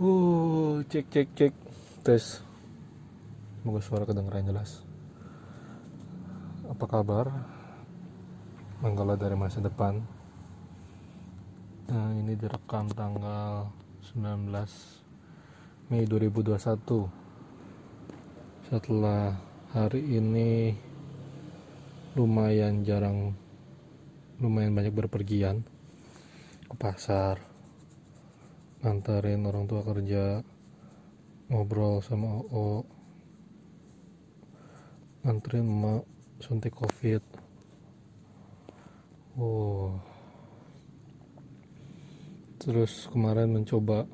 Uh, cek cek cek tes. Semoga suara kedengeran jelas. Apa kabar? Manggala dari masa depan. Nah, ini direkam tanggal 19 Mei 2021. Setelah hari ini lumayan jarang lumayan banyak berpergian ke pasar nganterin orang tua kerja ngobrol sama OO nganterin emak suntik covid. Oh terus kemarin mencoba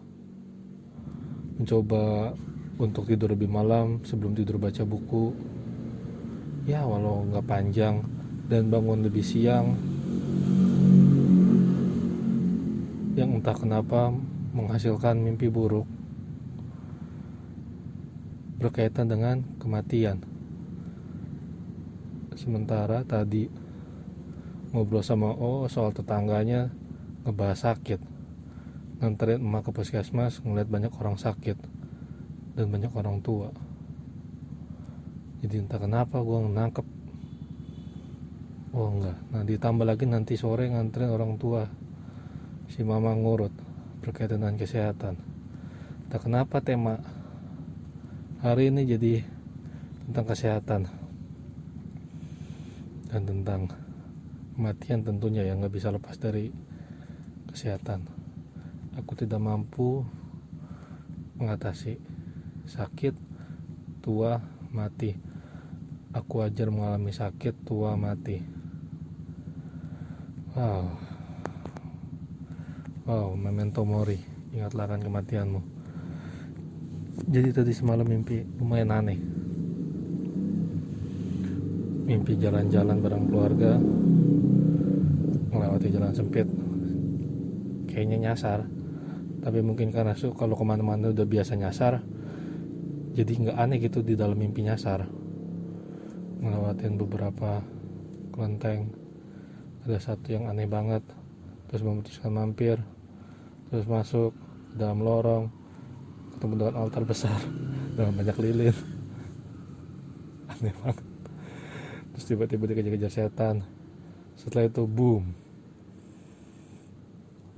mencoba untuk tidur lebih malam sebelum tidur baca buku. Ya walau nggak panjang dan bangun lebih siang. Yang entah kenapa menghasilkan mimpi buruk berkaitan dengan kematian. Sementara tadi ngobrol sama O soal tetangganya ngebahas sakit. Nganterin emak ke puskesmas ngeliat banyak orang sakit dan banyak orang tua. Jadi entah kenapa gue nangkep Oh enggak, nah ditambah lagi nanti sore nganterin orang tua si mama ngurut berkaitan dengan kesehatan. Tak kenapa tema hari ini jadi tentang kesehatan dan tentang kematian tentunya yang nggak bisa lepas dari kesehatan. Aku tidak mampu mengatasi sakit, tua, mati. Aku ajar mengalami sakit, tua, mati. Wow. Wow, memento mori. Ingatlah akan kematianmu. Jadi tadi semalam mimpi lumayan aneh. Mimpi jalan-jalan bareng keluarga melewati jalan sempit. Kayaknya nyasar. Tapi mungkin karena su kalau ke mana-mana udah biasa nyasar, jadi nggak aneh gitu di dalam mimpi nyasar. Melewatin beberapa kelenteng. Ada satu yang aneh banget. Terus memutuskan mampir terus masuk dalam lorong ketemu dengan altar besar dengan banyak lilin. Aneh banget. Terus tiba-tiba dikejar-kejar setan. Setelah itu boom.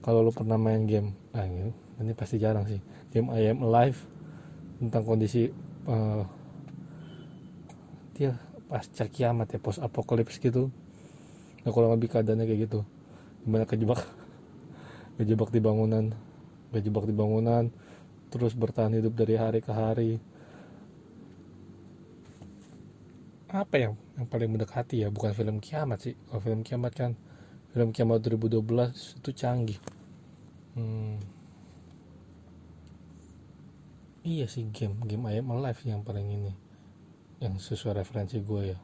Kalau lo pernah main game ah ini, ini pasti jarang sih. Game I am alive tentang kondisi uh, dia pasca kiamat ya post apokalips gitu. Nah kalau lebih keadaannya kayak gitu. Gimana kejebak kejebak di bangunan. Kejebak di bangunan. Terus bertahan hidup dari hari ke hari. Apa yang yang paling mendekati ya? Bukan film kiamat sih. Kalau film kiamat kan film kiamat 2012 itu canggih. Hmm. iya sih game game I am alive yang paling ini. Yang sesuai referensi gue ya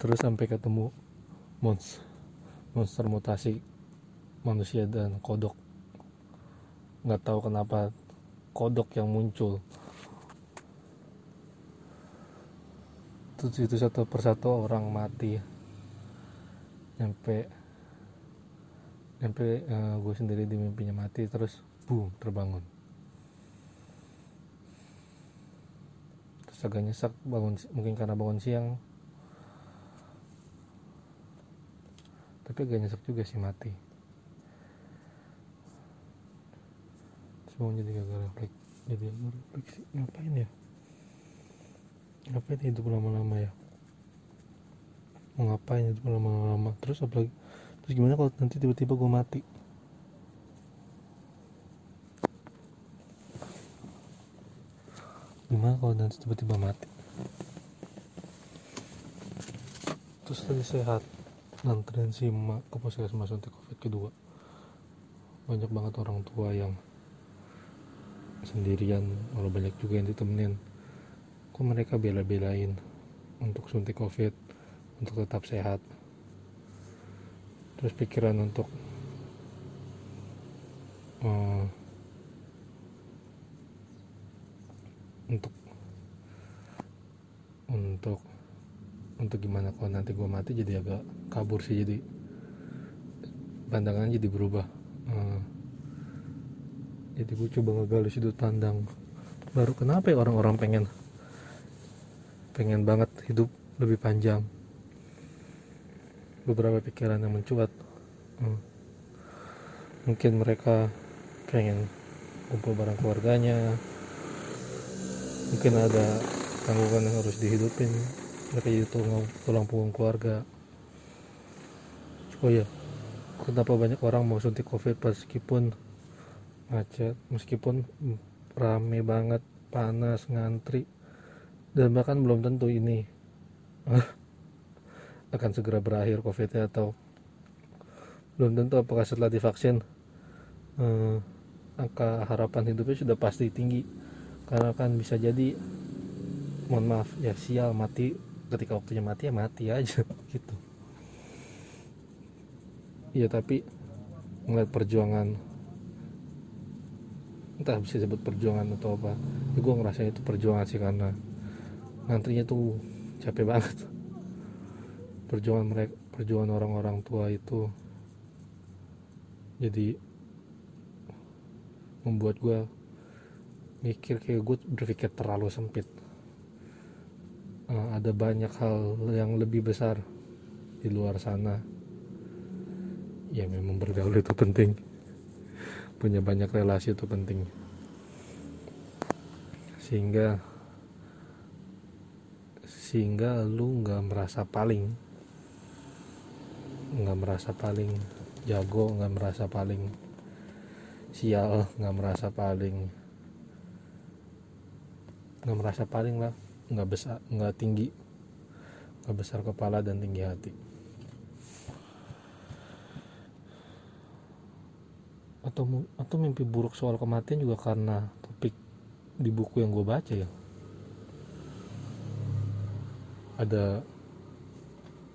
terus sampai ketemu monster monster mutasi manusia dan kodok. Nggak tahu kenapa kodok yang muncul. Terus itu satu persatu orang mati. Sampai sampai uh, gue sendiri di mimpinya mati terus boom terbangun. Terus agak nyesek bangun mungkin karena bangun siang tapi agak nyesek juga sih mati. Semua jadi gagal refleks jadi gagal refleksi ngapain ya? Ngapain hidup lama-lama ya? Mau ngapain hidup lama-lama? Terus apalagi terus gimana kalau nanti tiba-tiba gue mati? Gimana kalau nanti tiba-tiba mati? Terus tadi sehat nganterin si emak ke puskesmas untuk covid kedua. Banyak banget orang tua yang sendirian kalau banyak juga yang ditemenin. Kok mereka bela-belain untuk suntik covid untuk tetap sehat? Terus pikiran untuk uh, untuk untuk gimana kalau nanti gue mati jadi agak kabur sih jadi pandangan jadi berubah. Hmm. jadi gue coba ngegali sudut pandang. Baru kenapa ya orang-orang pengen pengen banget hidup lebih panjang? Beberapa pikiran yang mencuat. Hmm. mungkin mereka pengen kumpul bareng keluarganya. Mungkin ada tanggungan yang harus dihidupin jadi tulang, tulang punggung keluarga. Oh iya kenapa banyak orang mau suntik covid meskipun macet meskipun rame banget panas ngantri dan bahkan belum tentu ini akan segera berakhir covid atau belum tentu apakah setelah divaksin eh, angka harapan hidupnya sudah pasti tinggi. Karena kan bisa jadi mohon maaf ya sial mati ketika waktunya mati ya mati aja gitu. Ya tapi ngeliat perjuangan entah bisa sebut perjuangan atau apa ya gue ngerasa itu perjuangan sih karena ngantrinya tuh capek banget. Perjuangan mereka perjuangan orang-orang tua itu jadi membuat gue mikir kayak gue berpikir terlalu sempit uh, ada banyak hal yang lebih besar di luar sana. Ya memang bergaul itu penting. Punya banyak relasi itu penting. Sehingga sehingga lu nggak merasa paling. Nggak merasa paling jago nggak merasa paling sial nggak merasa paling nggak merasa paling lah nggak besar nggak tinggi nggak besar kepala dan tinggi hati. Atau atau mimpi buruk soal kematian juga karena topik di buku yang gue baca ya. Ada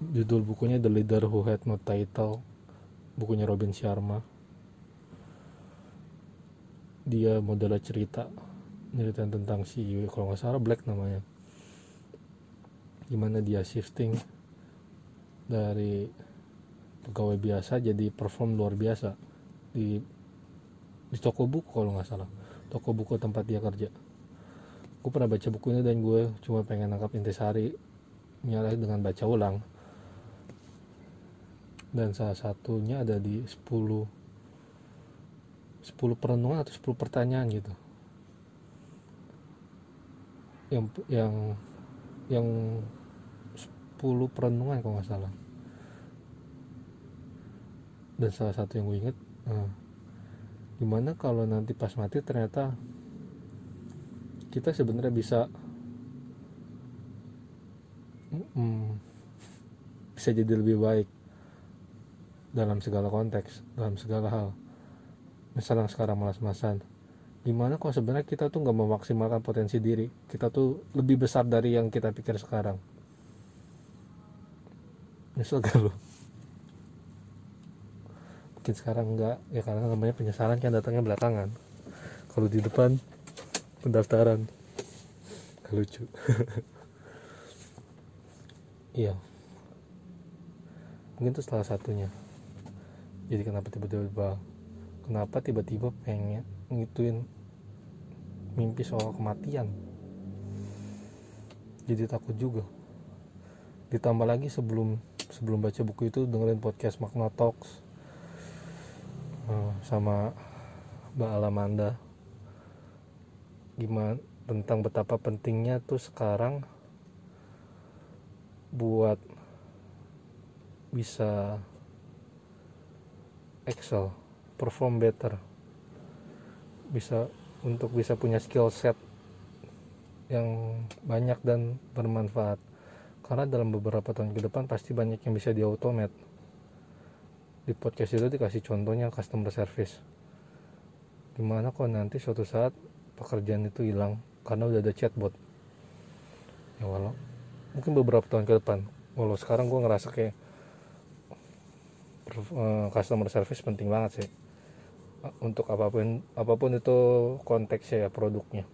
judul bukunya The Leader Who Had No Title bukunya Robin Sharma. Dia modelnya cerita cerita tentang si kalau nggak salah Black namanya gimana dia shifting dari pegawai biasa jadi perform luar biasa di di toko buku kalau nggak salah. Toko buku tempat dia kerja. Gue pernah baca buku ini dan gue cuma pengen nangkap intisari nyala dengan baca ulang. Dan salah satunya ada di 10 10 perenungan atau 10 pertanyaan gitu. Yang yang yang 10 perenungan kalau nggak salah. Dan salah satu yang gue inget uh, gimana kalau nanti pas mati ternyata kita sebenarnya bisa mm, bisa jadi lebih baik dalam segala konteks dalam segala hal. Misalnya sekarang malas-malasan gimana kok sebenarnya kita tuh nggak memaksimalkan potensi diri? Kita tuh lebih besar dari yang kita pikir sekarang. Nyesel gak lo mungkin sekarang enggak ya karena namanya penyesalan kan datangnya belakangan. Kalau di depan pendaftaran. Gak lucu. Iya. Mungkin itu salah satunya. Jadi kenapa tiba-tiba kenapa tiba-tiba pengen ngituin mimpi soal kematian? Jadi takut juga. Ditambah lagi sebelum sebelum baca buku itu dengerin podcast Magna Talks uh, sama Mbak Alamanda. Gimana tentang betapa pentingnya tuh sekarang buat bisa excel perform better. Bisa untuk bisa punya skill set yang banyak dan bermanfaat. Karena dalam beberapa tahun ke depan pasti banyak yang bisa di automate di podcast itu dikasih contohnya customer service. Gimana kok nanti suatu saat pekerjaan itu hilang karena udah ada chatbot? Ya walau mungkin beberapa tahun ke depan. Walau sekarang gue ngerasa kayak uh, customer service penting banget sih untuk apa pun apa pun itu konteksnya ya produknya.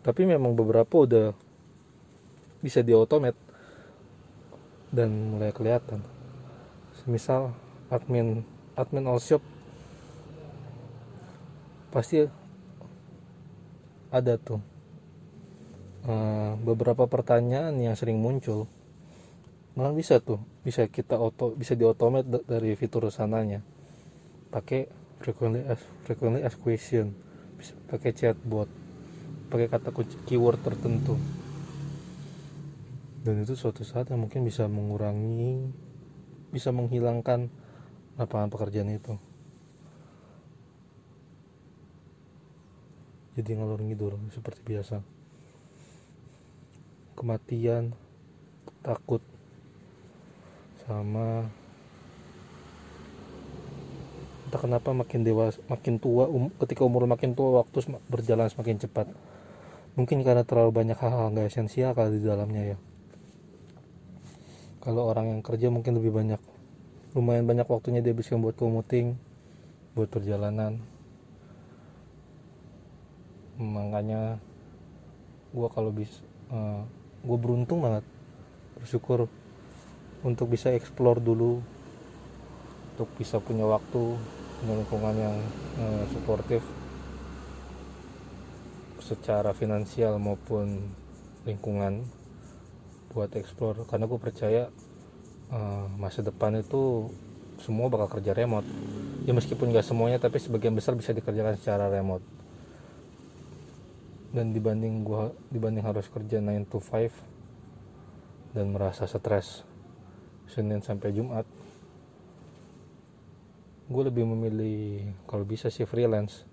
Tapi memang beberapa udah bisa di automate dan mulai kelihatan. Misal admin admin all shop pasti ada tuh. Uh, beberapa pertanyaan yang sering muncul malah bisa tuh bisa kita auto bisa diotomat dari fitur sananya pakai frequently ask frequently asked question. Bisa pakai chatbot. Pakai kata kunci keyword tertentu. Dan itu suatu saat yang mungkin bisa mengurangi bisa menghilangkan lapangan pekerjaan itu. Jadi ngalor ngidur seperti biasa. Kematian takut sama entah kenapa makin dewasa makin tua um, ketika umur makin tua waktu berjalan semakin cepat. Mungkin karena terlalu banyak hal-hal nggak esensial kali di dalamnya ya. Kalau orang yang kerja mungkin lebih banyak lumayan banyak waktunya dia bisa buat commuting buat perjalanan. Makanya gue kalau bisa uh, eh, gue beruntung banget bersyukur untuk bisa explore dulu untuk bisa punya waktu punya lingkungan yang uh, suportif secara finansial maupun lingkungan buat explore. Karena gue percaya uh, masa depan itu semua bakal kerja remote. Ya meskipun gak semuanya tapi sebagian besar bisa dikerjakan secara remote. Dan dibanding gua dibanding harus kerja 9 to 5 dan merasa stres Senin sampai Jumat gue lebih memilih kalau bisa sih freelance.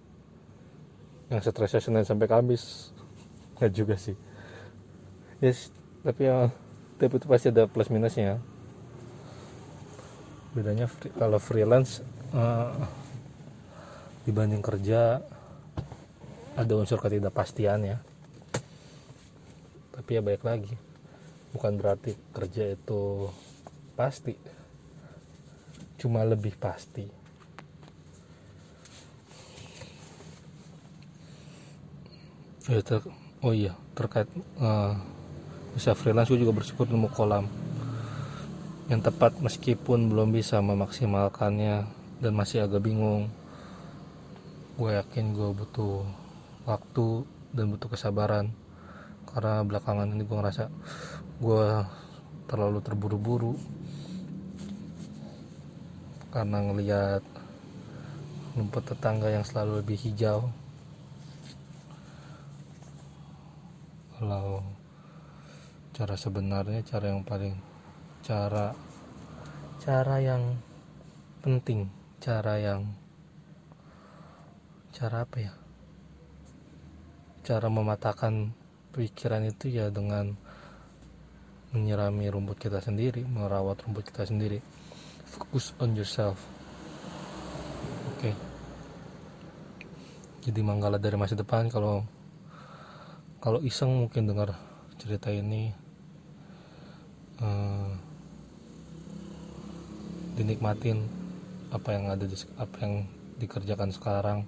Yang stresnya Senin sampai Kamis. Nggak juga sih. Yes tapi ya tapi itu pasti ada plus minusnya. Bedanya free, kalau freelance uh, dibanding kerja ada unsur ketidakpastian ya tapi ya baik lagi. Bukan berarti kerja itu pasti. Cuma lebih pasti oh iya terkait uh, bisa freelance gue juga bersyukur nemu kolam yang tepat meskipun belum bisa memaksimalkannya dan masih agak bingung. Gue yakin gue butuh waktu dan butuh kesabaran karena belakangan ini gue ngerasa gue terlalu terburu-buru karena ngelihat rumput tetangga yang selalu lebih hijau kalau cara sebenarnya cara yang paling cara cara yang penting cara yang cara apa ya? Cara mematahkan pikiran itu ya dengan menyirami rumput kita sendiri merawat rumput kita sendiri. Focus on yourself. Oke. Okay. jadi manggala dari masa depan kalau kalau iseng mungkin dengar cerita ini uh, dinikmatin apa yang ada di apa yang dikerjakan sekarang.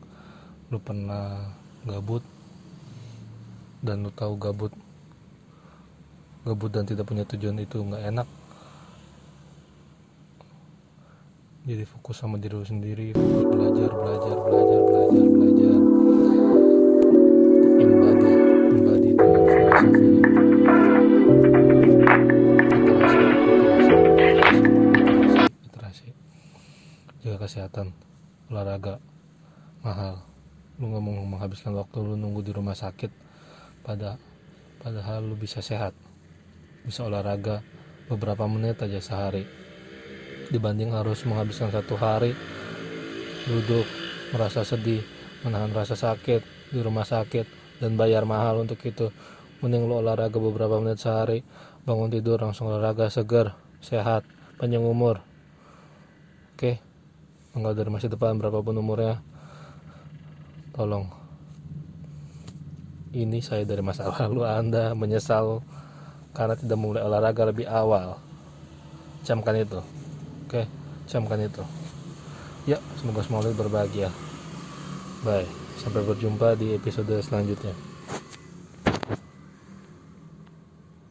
Lu pernah gabut dan lu tahu gabut gabut dan tidak punya tujuan itu nggak enak jadi fokus sama diri sendiri fokus belajar belajar belajar belajar belajar jaga kesehatan. Olahraga. Mahal. Lu nggak mau menghabiskan waktu lu nunggu di rumah sakit pada padahal lu bisa sehat. Bisa olahraga beberapa menit aja sehari. Dibanding harus menghabiskan satu hari duduk merasa sedih menahan rasa sakit di rumah sakit dan bayar mahal untuk itu mending lo olahraga beberapa menit sehari bangun tidur langsung olahraga segar sehat panjang umur oke enggak dari masa depan berapapun umurnya tolong ini saya dari masa lalu anda menyesal karena tidak mulai olahraga lebih awal camkan itu Oke, camkan itu. Ya, semoga semua berbahagia. Bye. Sampai berjumpa di episode selanjutnya.